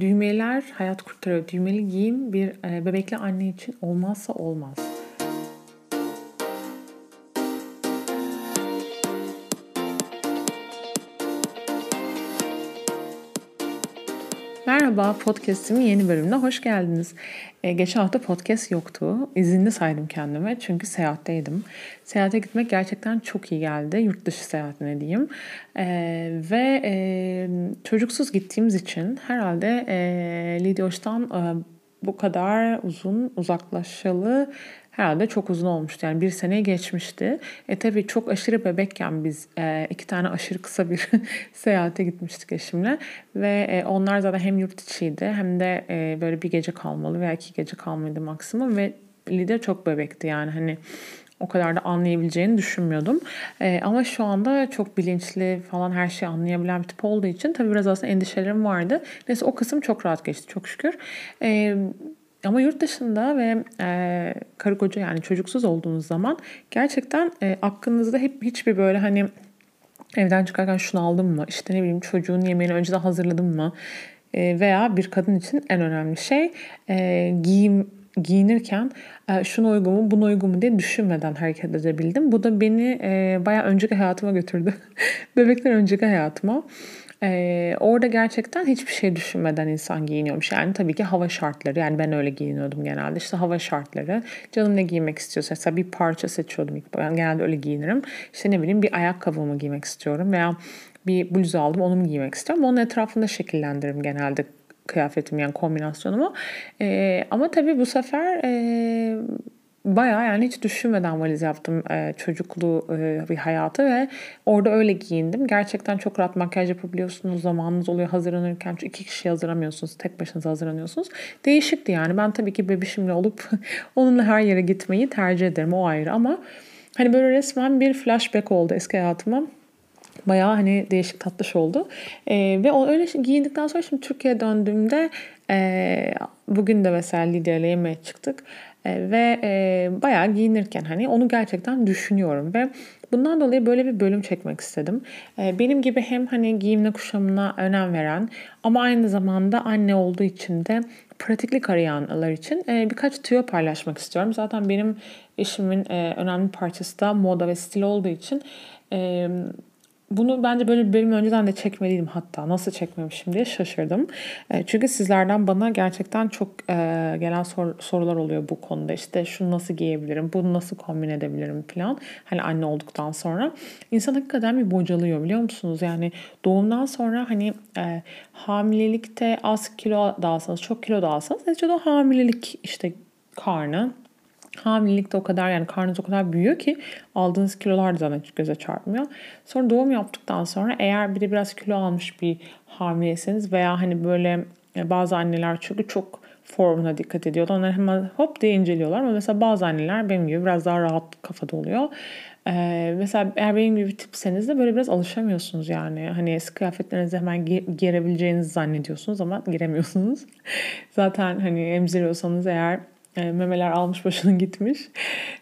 Düğmeler hayat kurtarıyor. Düğmeli giyim bir e, bebekli anne için olmazsa olmaz. Merhaba, podcast'imin yeni bölümüne hoş geldiniz. Ee, geçen hafta podcast yoktu. İzinli saydım kendime çünkü seyahatteydim. Seyahate gitmek gerçekten çok iyi geldi. Yurt dışı seyahatine diyeyim. Ee, ve e, çocuksuz gittiğimiz için herhalde e, Lidyoş'tan e, bu kadar uzun uzaklaşalı herhalde çok uzun olmuştu. Yani bir seneye geçmişti. E tabii çok aşırı bebekken biz e, iki tane aşırı kısa bir seyahate gitmiştik eşimle. Ve e, onlar zaten hem yurt içiydi hem de e, böyle bir gece kalmalı veya iki gece kalmalıydı maksimum. Ve Lidya çok bebekti yani hani o kadar da anlayabileceğini düşünmüyordum. E, ama şu anda çok bilinçli falan her şeyi anlayabilen bir tip olduğu için tabii biraz aslında endişelerim vardı. Neyse o kısım çok rahat geçti çok şükür. E, ama yurt dışında ve e, karı koca yani çocuksuz olduğunuz zaman gerçekten e, aklınızda hep hiçbir böyle hani evden çıkarken şunu aldım mı? İşte ne bileyim çocuğun yemeğini önceden hazırladım mı? E, veya bir kadın için en önemli şey e, giyim giyinirken e, şuna uygun mu buna uygun mu diye düşünmeden hareket edebildim. Bu da beni e, bayağı önceki hayatıma götürdü. Bebekten önceki hayatıma. Ee, orada gerçekten hiçbir şey düşünmeden insan giyiniyormuş. Yani tabii ki hava şartları. Yani ben öyle giyiniyordum genelde. İşte hava şartları. Canım ne giymek istiyorsa. Mesela bir parça seçiyordum. Ben genelde öyle giyinirim. İşte ne bileyim bir ayakkabımı giymek istiyorum. Veya bir bluz aldım onu mu giymek istiyorum. Onun etrafında şekillendiririm genelde kıyafetimi yani kombinasyonumu. Ee, ama tabii bu sefer e, bayağı yani hiç düşünmeden valiz yaptım e, çocuklu e, bir hayatı ve orada öyle giyindim. Gerçekten çok rahat makyaj yapabiliyorsunuz. Zamanınız oluyor hazırlanırken. Çünkü iki kişi hazıramıyorsunuz. Tek başınıza hazırlanıyorsunuz. Değişikti yani. Ben tabii ki bebişimle olup onunla her yere gitmeyi tercih ederim. O ayrı ama hani böyle resmen bir flashback oldu eski hayatıma. Bayağı hani değişik tatlış oldu. Ee, ve o öyle giyindikten sonra şimdi Türkiye'ye döndüğümde e, bugün de mesela Lidya ile yemeğe çıktık. E, ve e, bayağı giyinirken hani onu gerçekten düşünüyorum ve bundan dolayı böyle bir bölüm çekmek istedim. E, benim gibi hem hani giyimle kuşamına önem veren ama aynı zamanda anne olduğu için de pratiklik arayanlar için e, birkaç tüyo paylaşmak istiyorum. Zaten benim eşimin e, önemli parçası da moda ve stil olduğu için e, bunu bence böyle bir bölüm önceden de çekmeliydim hatta. Nasıl çekmemişim diye şaşırdım. E, çünkü sizlerden bana gerçekten çok e, gelen sor, sorular oluyor bu konuda. İşte şunu nasıl giyebilirim, bunu nasıl kombin edebilirim falan. Hani anne olduktan sonra. İnsan hakikaten bir bocalıyor biliyor musunuz? Yani doğumdan sonra hani e, hamilelikte az kilo da alsanız, çok kilo da alsanız neticede o hamilelik işte karnı Hamilelikte o kadar yani karnınız o kadar büyüyor ki aldığınız kilolar da zaten göze çarpmıyor. Sonra doğum yaptıktan sonra eğer bir de biraz kilo almış bir hamileyseniz veya hani böyle e, bazı anneler çünkü çok formuna dikkat ediyorlar. Onlar hemen hop diye inceliyorlar. Ama mesela bazı anneler benim gibi biraz daha rahat kafada oluyor. Ee, mesela eğer benim gibi tipseniz de böyle biraz alışamıyorsunuz yani. Hani eski kıyafetlerinizi hemen girebileceğinizi zannediyorsunuz ama giremiyorsunuz. Zaten hani emziriyorsanız eğer e, memeler almış başını gitmiş.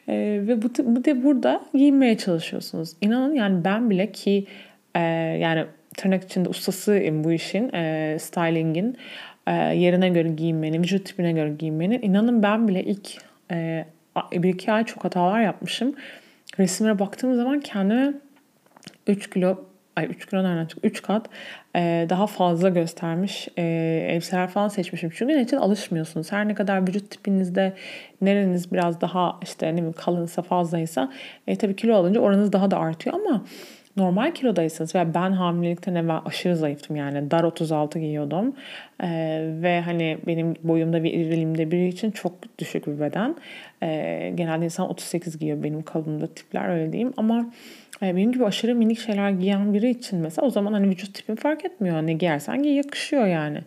E, ve bu, bu de burada giyinmeye çalışıyorsunuz. İnanın yani ben bile ki e, yani tırnak içinde ustasıyım bu işin, e, stylingin e, yerine göre giyinmenin, vücut tipine göre giyinmenin. İnanın ben bile ilk e, bir iki ay çok hatalar yapmışım. Resimlere baktığım zaman kendime 3 kilo ay 3 kilo nereden çıktı? 3 kat e, daha fazla göstermiş e, elbiseler falan seçmişim. Çünkü neticede alışmıyorsunuz. Her ne kadar vücut tipinizde nereniz biraz daha işte ne bileyim kalınsa fazlaysa e, tabii kilo alınca oranınız daha da artıyor ama normal kilodaysanız veya ben hamilelikten evvel aşırı zayıftım yani. Dar 36 giyiyordum. Ee, ve hani benim boyumda bir irilimde biri için çok düşük bir beden. Ee, genelde insan 38 giyiyor. Benim kalınımda tipler öyle diyeyim. Ama benim gibi aşırı minik şeyler giyen biri için mesela o zaman hani vücut tipin fark etmiyor. Ne giyersen giy yakışıyor yani.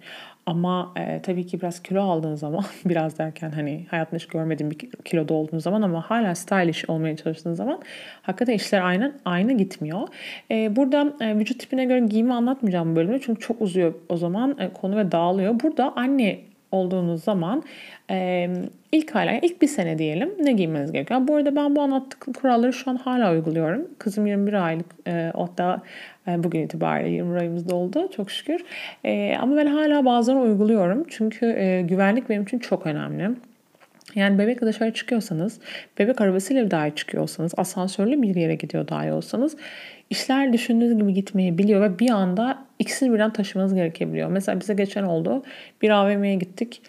Ama e, tabii ki biraz kilo aldığın zaman biraz derken hani hayatında hiç görmediğim bir kiloda olduğun zaman ama hala stylish olmaya çalıştığın zaman hakikaten işler aynı aynı gitmiyor. E, burada e, vücut tipine göre giyimi anlatmayacağım bu bölümde çünkü çok uzuyor o zaman e, konu ve dağılıyor. Burada anne olduğunuz zaman e, ilk aylar, ilk bir sene diyelim ne giymeniz gerekiyor. Bu arada ben bu anlattıkım kuralları şu an hala uyguluyorum. Kızım 21 aylık e, hatta E, bugün itibariyle 20 ayımız doldu çok şükür. E, ama ben hala bazen uyguluyorum. Çünkü e, güvenlik benim için çok önemli. Yani bebekle dışarı çıkıyorsanız, bebek arabasıyla dahi çıkıyorsanız, asansörlü bir yere gidiyor dahi olsanız işler düşündüğünüz gibi gitmeyi biliyor ve bir anda ikisini birden taşımanız gerekebiliyor. Mesela bize geçen oldu. Bir AVM'ye gittik.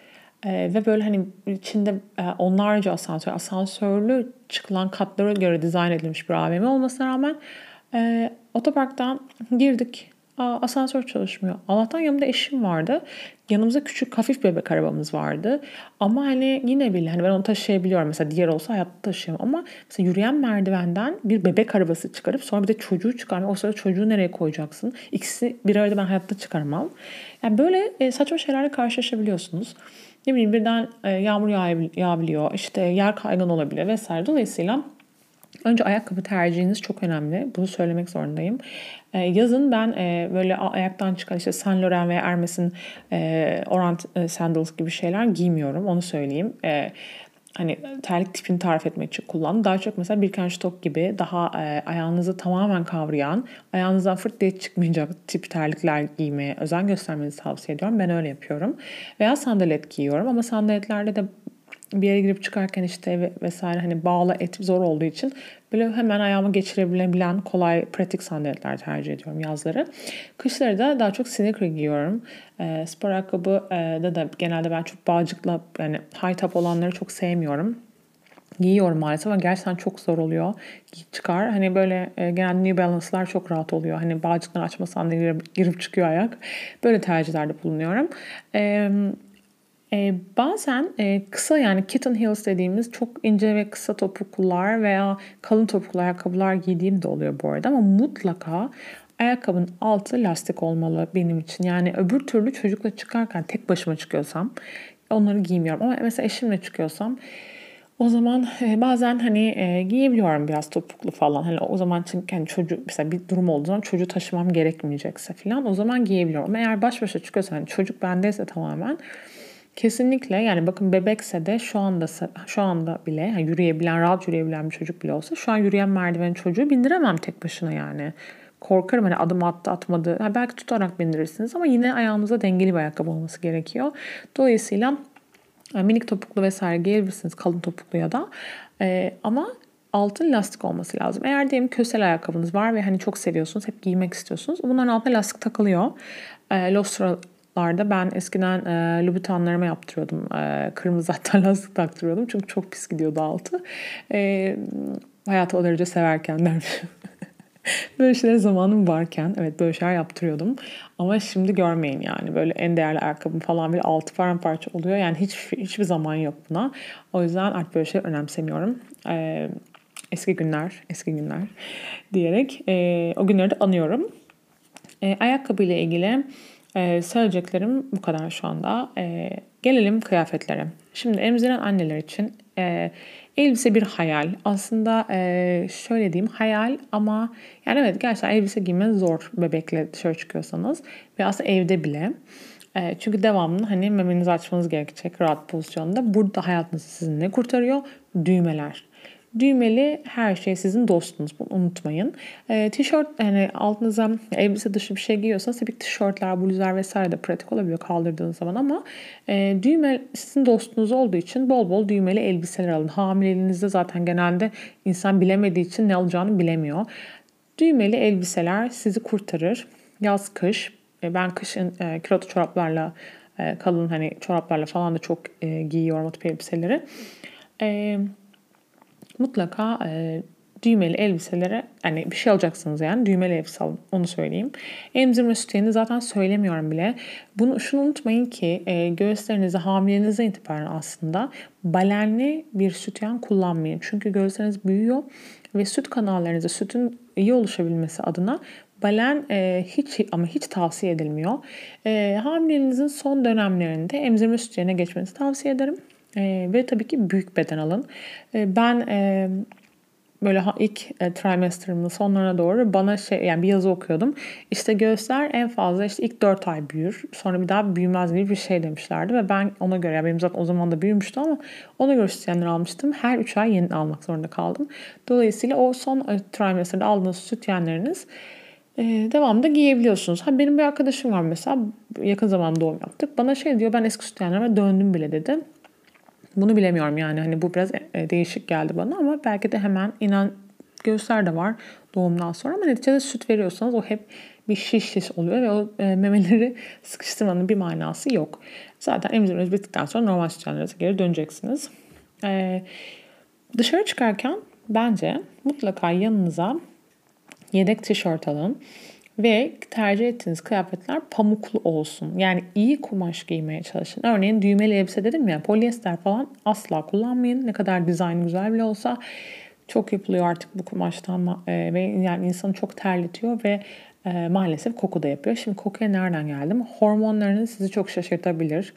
Ee, ve böyle hani içinde e, onlarca asansör, asansörlü çıkılan katlara göre dizayn edilmiş bir AVM olmasına rağmen e, otoparktan girdik. Aa, asansör çalışmıyor. Allah'tan yanımda eşim vardı. Yanımızda küçük hafif bebek arabamız vardı. Ama hani yine bile hani ben onu taşıyabiliyorum. Mesela diğer olsa hayatta taşıyamam. Ama mesela yürüyen merdivenden bir bebek arabası çıkarıp sonra bir de çocuğu çıkarmak. O sırada çocuğu nereye koyacaksın? İkisi bir arada ben hayatta çıkarmam. Yani böyle e, saçma şeylerle karşılaşabiliyorsunuz. Ne bileyim birden e, yağmur yağabiliyor. işte yer kaygan olabilir vesaire. Dolayısıyla Önce ayakkabı tercihiniz çok önemli. Bunu söylemek zorundayım. Ee, yazın ben e, böyle ayaktan çıkan işte Saint Laurent veya Hermes'in e, Orant e, sandals gibi şeyler giymiyorum. Onu söyleyeyim. E, hani terlik tipini tarif etmek için kullandım. Daha çok mesela Birkenstock gibi daha e, ayağınızı tamamen kavrayan, ayağınızdan fırt diye çıkmayacak tip terlikler giymeye özen göstermenizi tavsiye ediyorum. Ben öyle yapıyorum. Veya sandalet giyiyorum ama sandaletlerde de bir yere girip çıkarken işte vesaire hani bağla et zor olduğu için böyle hemen ayağımı geçirebilen kolay pratik sandaletler tercih ediyorum yazları. Kışları da daha çok sneaker giyiyorum. E, spor ayakkabı e, da da genelde ben çok bağcıkla yani high top olanları çok sevmiyorum giyiyorum maalesef ama gerçekten çok zor oluyor. Çıkar. Hani böyle e, genelde New Balance'lar çok rahat oluyor. Hani bağcıkları açmasan da girip, girip çıkıyor ayak. Böyle tercihlerde bulunuyorum. Eee e, bazen e, kısa yani kitten heels dediğimiz çok ince ve kısa topuklular veya kalın topuklu ayakkabılar giydiğim de oluyor bu arada ama mutlaka ayakkabının altı lastik olmalı benim için. Yani öbür türlü çocukla çıkarken tek başıma çıkıyorsam onları giymiyorum ama mesela eşimle çıkıyorsam o zaman e, bazen hani e, giyebiliyorum biraz topuklu falan. Hani o zaman çünkü hani çocuk mesela bir durum olduğu zaman çocuğu taşımam gerekmeyecekse falan o zaman giyebiliyorum. Ama eğer baş başa çıkıyorsa hani çocuk bendeyse tamamen Kesinlikle yani bakın bebekse de şu anda şu anda bile yani yürüyebilen, rahat yürüyebilen bir çocuk bile olsa şu an yürüyen merdiven çocuğu bindiremem tek başına yani. Korkarım hani adım attı atmadı. Yani belki tutarak bindirirsiniz ama yine ayağınıza dengeli bir ayakkabı olması gerekiyor. Dolayısıyla yani minik topuklu vesaire giyebilirsiniz kalın topuklu ya da. Ee, ama altın lastik olması lazım. Eğer diyelim kösel ayakkabınız var ve hani çok seviyorsunuz, hep giymek istiyorsunuz. Bunların altına lastik takılıyor. E, Lostra larda ben eskiden e, Louboutin'larıma yaptırıyordum. E, kırmızı hatta lastik taktırıyordum. Çünkü çok pis gidiyordu altı. E, hayatı o derece severken dermiş. böyle şeylere zamanım varken evet böyle şeyler yaptırıyordum. Ama şimdi görmeyin yani böyle en değerli ayakkabım falan bir altı paramparça oluyor. Yani hiç hiçbir zaman yok buna. O yüzden artık böyle şeyler önemsemiyorum. Ee, eski günler, eski günler diyerek e, o günleri de anıyorum. E, ayakkabı ile ilgili ee, söyleyeceklerim bu kadar şu anda. Ee, gelelim kıyafetlere. Şimdi emziren anneler için e, elbise bir hayal. Aslında e, şöyle diyeyim hayal ama yani evet gerçekten elbise giymeniz zor bebekle dışarı çıkıyorsanız. Ve aslında evde bile. E, çünkü devamlı hani memenizi açmanız gerekecek rahat pozisyonda. Burada hayatınızı sizin ne kurtarıyor? Düğmeler. Düğmeli her şey sizin dostunuz. Bunu unutmayın. E, tişört yani altınıza elbise dışı bir şey giyiyorsanız tabii tişörtler, bluzlar vesaire de pratik olabiliyor kaldırdığınız zaman ama e, düğme sizin dostunuz olduğu için bol bol düğmeli elbiseler alın. Hamileliğinizde zaten genelde insan bilemediği için ne alacağını bilemiyor. Düğmeli elbiseler sizi kurtarır. Yaz, kış. E, ben kışın e, kilotlu çoraplarla e, kalın hani çoraplarla falan da çok e, giyiyorum o tip elbiseleri. E, mutlaka e, düğmeli elbiselere hani bir şey alacaksınız yani düğmeli elbise alın onu söyleyeyim. Emzirme sütyeni zaten söylemiyorum bile. Bunu şunu unutmayın ki e, göğüslerinizi hamilenize itibaren aslında balenli bir sütyen kullanmayın. Çünkü göğüsleriniz büyüyor ve süt kanallarınızda sütün iyi oluşabilmesi adına Balen e, hiç ama hiç tavsiye edilmiyor. E, hamileliğinizin son dönemlerinde emzirme sütyene geçmenizi tavsiye ederim. E, ve tabii ki büyük beden alın. E, ben e, böyle ilk e, trimesterımın sonlarına doğru bana şey yani bir yazı okuyordum. İşte göğüsler en fazla işte ilk 4 ay büyür. Sonra bir daha büyümez gibi bir şey demişlerdi ve ben ona göre yani benim zaten o zaman da büyümüştü ama ona göre sütyenler almıştım. Her 3 ay yeni almak zorunda kaldım. Dolayısıyla o son e, trimesterde aldığınız sütyenleriniz e, devamında giyebiliyorsunuz. Ha, benim bir arkadaşım var mesela yakın zamanda doğum yaptık. Bana şey diyor ben eski süt yanlarıma döndüm bile dedi. Bunu bilemiyorum yani hani bu biraz e, değişik geldi bana ama belki de hemen inan göğüsler de var doğumdan sonra ama neticede süt veriyorsanız o hep bir şiş şiş oluyor ve o e, memeleri sıkıştırmanın bir manası yok. Zaten emzirmeniz bittikten sonra normal süt geri döneceksiniz. E, dışarı çıkarken bence mutlaka yanınıza yedek tişört alın ve tercih ettiğiniz kıyafetler pamuklu olsun. Yani iyi kumaş giymeye çalışın. Örneğin düğmeli elbise dedim ya polyester falan asla kullanmayın. Ne kadar dizayn güzel bile olsa çok yapılıyor artık bu kumaştan e, ve yani insanı çok terletiyor ve e, maalesef koku da yapıyor. Şimdi kokuya nereden geldim? Hormonlarınız sizi çok şaşırtabilir.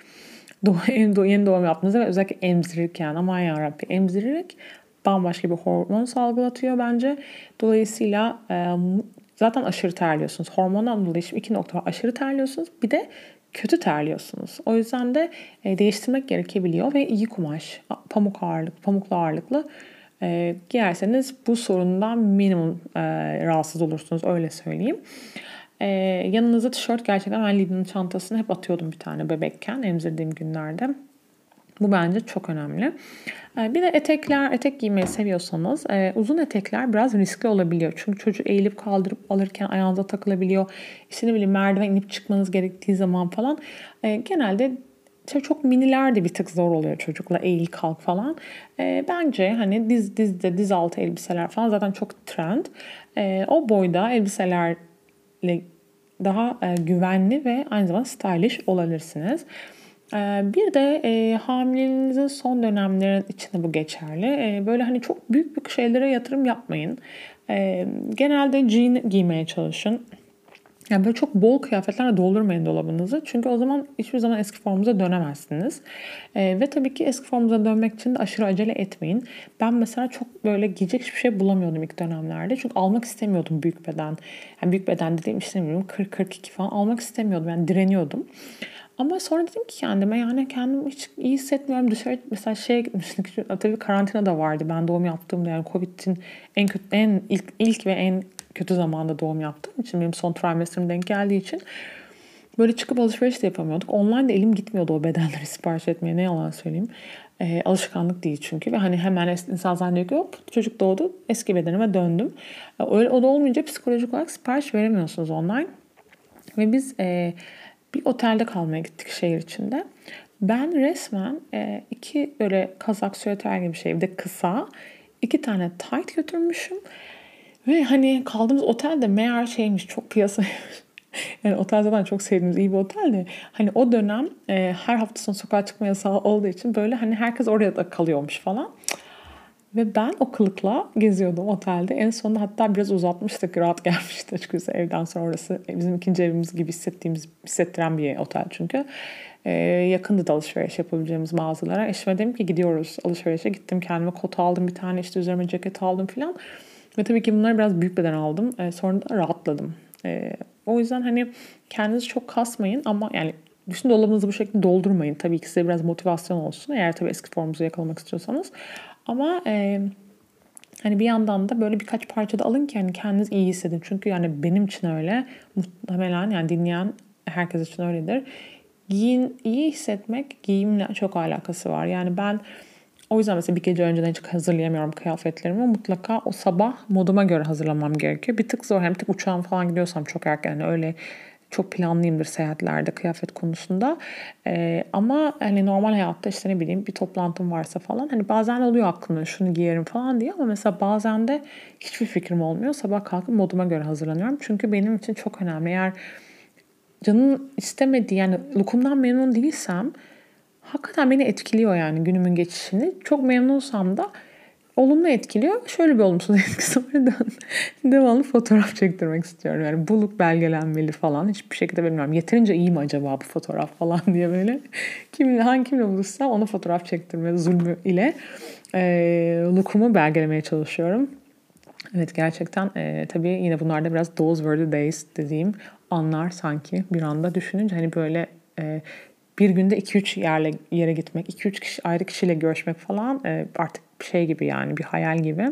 Doğum, yeni doğum yaptığınızda ve özellikle emzirirken aman yarabbi emzirirek bambaşka bir hormon salgılatıyor bence. Dolayısıyla e, zaten aşırı terliyorsunuz. Hormondan dolayı şimdi iki nokta var. Aşırı terliyorsunuz bir de kötü terliyorsunuz. O yüzden de e, değiştirmek gerekebiliyor ve iyi kumaş, pamuk ağırlık, pamuklu ağırlıklı e, giyerseniz bu sorundan minimum e, rahatsız olursunuz öyle söyleyeyim. E, yanınıza tişört gerçekten ben Lidl'in çantasını hep atıyordum bir tane bebekken emzirdiğim günlerde. Bu bence çok önemli. E, bir de etekler, etek giymeyi seviyorsanız e, uzun etekler biraz riskli olabiliyor. Çünkü çocuğu eğilip kaldırıp alırken ayağınıza takılabiliyor. İşte ne bileyim merdiven inip çıkmanız gerektiği zaman falan. E, genelde çok miniler de bir tık zor oluyor çocukla eğil kalk falan. E, bence hani diz dizde diz altı elbiseler falan zaten çok trend. O boyda elbiselerle daha güvenli ve aynı zamanda stylish olabilirsiniz. E, bir de e, hamileliğinizin son dönemlerin içinde bu geçerli. E, böyle hani çok büyük büyük şeylere yatırım yapmayın. E, genelde jean giymeye çalışın. Yani böyle çok bol kıyafetlerle doldurmayın dolabınızı. Çünkü o zaman hiçbir zaman eski formunuza dönemezsiniz. Ee, ve tabii ki eski formunuza dönmek için de aşırı acele etmeyin. Ben mesela çok böyle giyecek hiçbir şey bulamıyordum ilk dönemlerde. Çünkü almak istemiyordum büyük beden. Yani büyük beden dediğim istemiyorum 40-42 falan almak istemiyordum. Yani direniyordum. Ama sonra dedim ki kendime yani kendimi hiç iyi hissetmiyorum. Dışarı mesela şeye gitmiştik. Tabii karantina da vardı. Ben doğum yaptığımda yani Covid'in en kötü, en ilk, ilk ve en kötü zamanda doğum yaptığım için benim son trimestrim denk geldiği için böyle çıkıp alışveriş de yapamıyorduk. Online de elim gitmiyordu o bedenleri sipariş etmeye ne yalan söyleyeyim. E, alışkanlık değil çünkü ve hani hemen insan zannediyor ki hop çocuk doğdu eski bedenime döndüm. E, öyle o da olmayınca psikolojik olarak sipariş veremiyorsunuz online. Ve biz e, bir otelde kalmaya gittik şehir içinde. Ben resmen e, iki böyle kazak süveter gibi şey bir de kısa iki tane tight götürmüşüm. Ve hani kaldığımız otel de meğer şeymiş çok piyasa yani otel zaten çok sevdiğimiz iyi bir otel de hani o dönem e, her hafta sonu sokağa çıkma yasağı olduğu için böyle hani herkes oraya da kalıyormuş falan. Ve ben o kılıkla geziyordum otelde. En sonunda hatta biraz uzatmıştık. Rahat gelmişti açıkçası evden sonra orası. Bizim ikinci evimiz gibi hissettiğimiz, hissettiren bir otel çünkü. Ee, yakındı da alışveriş yapabileceğimiz mağazalara. Eşime dedim ki gidiyoruz alışverişe. Gittim kendime kot aldım bir tane işte üzerime ceket aldım filan. Ve tabii ki bunları biraz büyük beden aldım. Ee, sonra da rahatladım. Ee, o yüzden hani kendinizi çok kasmayın ama yani bütün dolabınızı bu şekilde doldurmayın. Tabii ki size biraz motivasyon olsun. Eğer tabii eski formunuzu yakalamak istiyorsanız. Ama e, hani bir yandan da böyle birkaç parça da alın ki hani kendiniz iyi hissedin. Çünkü yani benim için öyle. Muhtemelen yani dinleyen herkes için öyledir. Giyin, iyi hissetmek giyimle çok alakası var. Yani ben o yüzden mesela bir gece önceden hiç hazırlayamıyorum kıyafetlerimi. Mutlaka o sabah moduma göre hazırlamam gerekiyor. Bir tık zor hem tık uçağım falan gidiyorsam çok erken yani öyle çok planlıyımdır seyahatlerde kıyafet konusunda. Ee, ama hani normal hayatta işte ne bileyim bir toplantım varsa falan hani bazen oluyor aklımda şunu giyerim falan diye ama mesela bazen de hiçbir fikrim olmuyor. Sabah kalkıp moduma göre hazırlanıyorum. Çünkü benim için çok önemli. Eğer canın istemediği yani lookumdan memnun değilsem hakikaten beni etkiliyor yani günümün geçişini. Çok memnunsam da olumlu etkiliyor. Şöyle bir olumsuz etkisi var. Devamlı fotoğraf çektirmek istiyorum. Yani buluk belgelenmeli falan. Hiçbir şekilde bilmiyorum. Yeterince iyi mi acaba bu fotoğraf falan diye böyle. Kimle, hangi kimle buluşsam ona fotoğraf çektirme zulmü ile e, lookumu belgelemeye çalışıyorum. Evet gerçekten e, tabii yine bunlarda biraz those were the days dediğim anlar sanki bir anda düşününce hani böyle e, bir günde 2-3 yerle yere gitmek, 2-3 kişi ayrı kişiyle görüşmek falan e, artık şey gibi yani bir hayal gibi.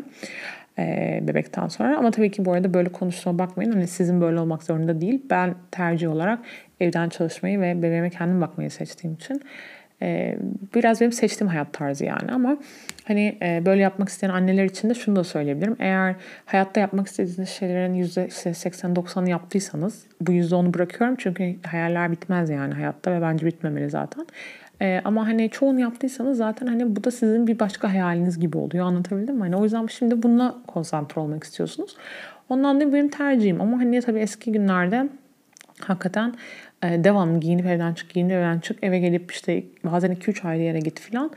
e, bebekten sonra. Ama tabii ki bu arada böyle konuştuğuma bakmayın. Hani sizin böyle olmak zorunda değil. Ben tercih olarak evden çalışmayı ve bebeğime kendim bakmayı seçtiğim için e, biraz benim seçtiğim hayat tarzı yani ama hani e, böyle yapmak isteyen anneler için de şunu da söyleyebilirim. Eğer hayatta yapmak istediğiniz şeylerin %80-90'ını yaptıysanız bu %10'u bırakıyorum çünkü hayaller bitmez yani hayatta ve bence bitmemeli zaten. Ee, ama hani çoğunu yaptıysanız zaten hani bu da sizin bir başka hayaliniz gibi oluyor. Anlatabildim mi? Hani o yüzden şimdi bununla konsantre olmak istiyorsunuz. Ondan da benim tercihim. Ama hani tabii eski günlerde hakikaten devamlı giyinip evden çık, giyinip evden çık, eve gelip işte bazen 2-3 ayrı yere git filan.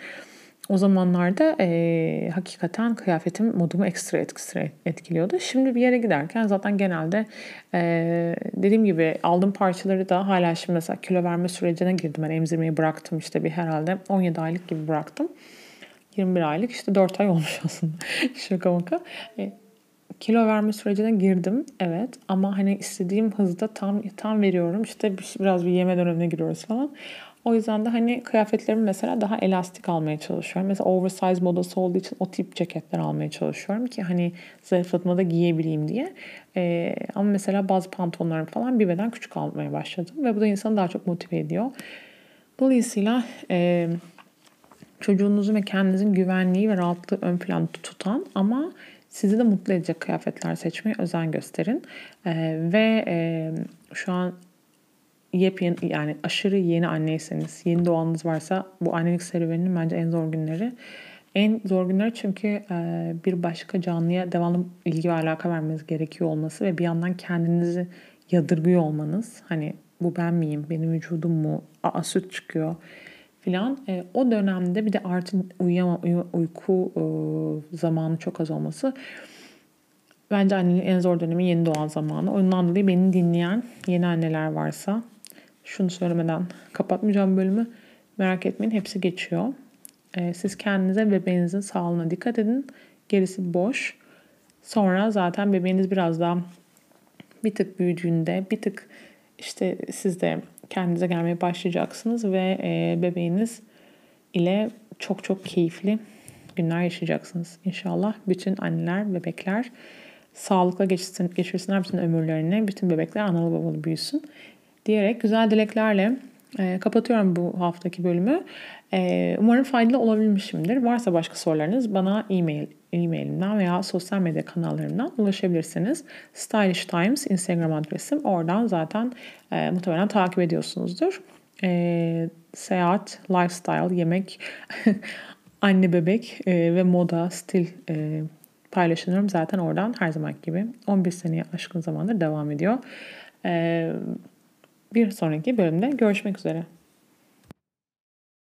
O zamanlarda e, hakikaten kıyafetim modumu ekstra ekstra etkiliyordu. Şimdi bir yere giderken zaten genelde e, dediğim gibi aldığım parçaları da hala şimdi mesela kilo verme sürecine girdim. Ben emzirmeyi bıraktım işte bir herhalde 17 aylık gibi bıraktım. 21 aylık işte 4 ay olmuş aslında. Şaka maka. E, kilo verme sürecine girdim evet ama hani istediğim hızda tam tam veriyorum işte biraz bir yeme dönemine giriyoruz falan. O yüzden de hani kıyafetlerimi mesela daha elastik almaya çalışıyorum. Mesela oversize modası olduğu için o tip ceketler almaya çalışıyorum ki hani zayıflatmada giyebileyim diye. Ee, ama mesela bazı pantolonlarım falan bir beden küçük almaya başladım ve bu da insanı daha çok motive ediyor. Dolayısıyla e, çocuğunuzun ve kendinizin güvenliği ve rahatlığı ön planda tutan ama sizi de mutlu edecek kıyafetler seçmeye özen gösterin. Ee, ve e, şu an yepyeni yani aşırı yeni anneyseniz, yeni doğanınız varsa bu annelik serüveninin bence en zor günleri. En zor günleri çünkü e, bir başka canlıya devamlı ilgi ve alaka vermeniz gerekiyor olması ve bir yandan kendinizi yadırgıyor olmanız. Hani bu ben miyim, benim vücudum mu, aa süt çıkıyor filan. E, o dönemde bir de artı uyuyama, uy- uyku e, zamanı çok az olması. Bence annenin en zor dönemi yeni doğan zamanı. Ondan dolayı beni dinleyen yeni anneler varsa şunu söylemeden kapatmayacağım bölümü. Merak etmeyin hepsi geçiyor. Ee, siz kendinize bebeğinizin sağlığına dikkat edin. Gerisi boş. Sonra zaten bebeğiniz biraz daha bir tık büyüdüğünde bir tık işte siz de kendinize gelmeye başlayacaksınız ve e, bebeğiniz ile çok çok keyifli günler yaşayacaksınız. İnşallah bütün anneler, bebekler sağlıkla geçirsin, geçirsinler bütün ömürlerini. Bütün bebekler analı babalı büyüsün diyerek güzel dileklerle e, kapatıyorum bu haftaki bölümü. E, umarım faydalı olabilmişimdir. Varsa başka sorularınız bana e-mail e-mailimden veya sosyal medya kanallarımdan ulaşabilirsiniz. Stylish Times Instagram adresim. Oradan zaten e, muhtemelen takip ediyorsunuzdur. E, seyahat, lifestyle, yemek, anne bebek e, ve moda, stil e, paylaşıyorum. Zaten oradan her zaman gibi 11 seneye aşkın zamandır devam ediyor. E, bir sonraki bölümde görüşmek üzere.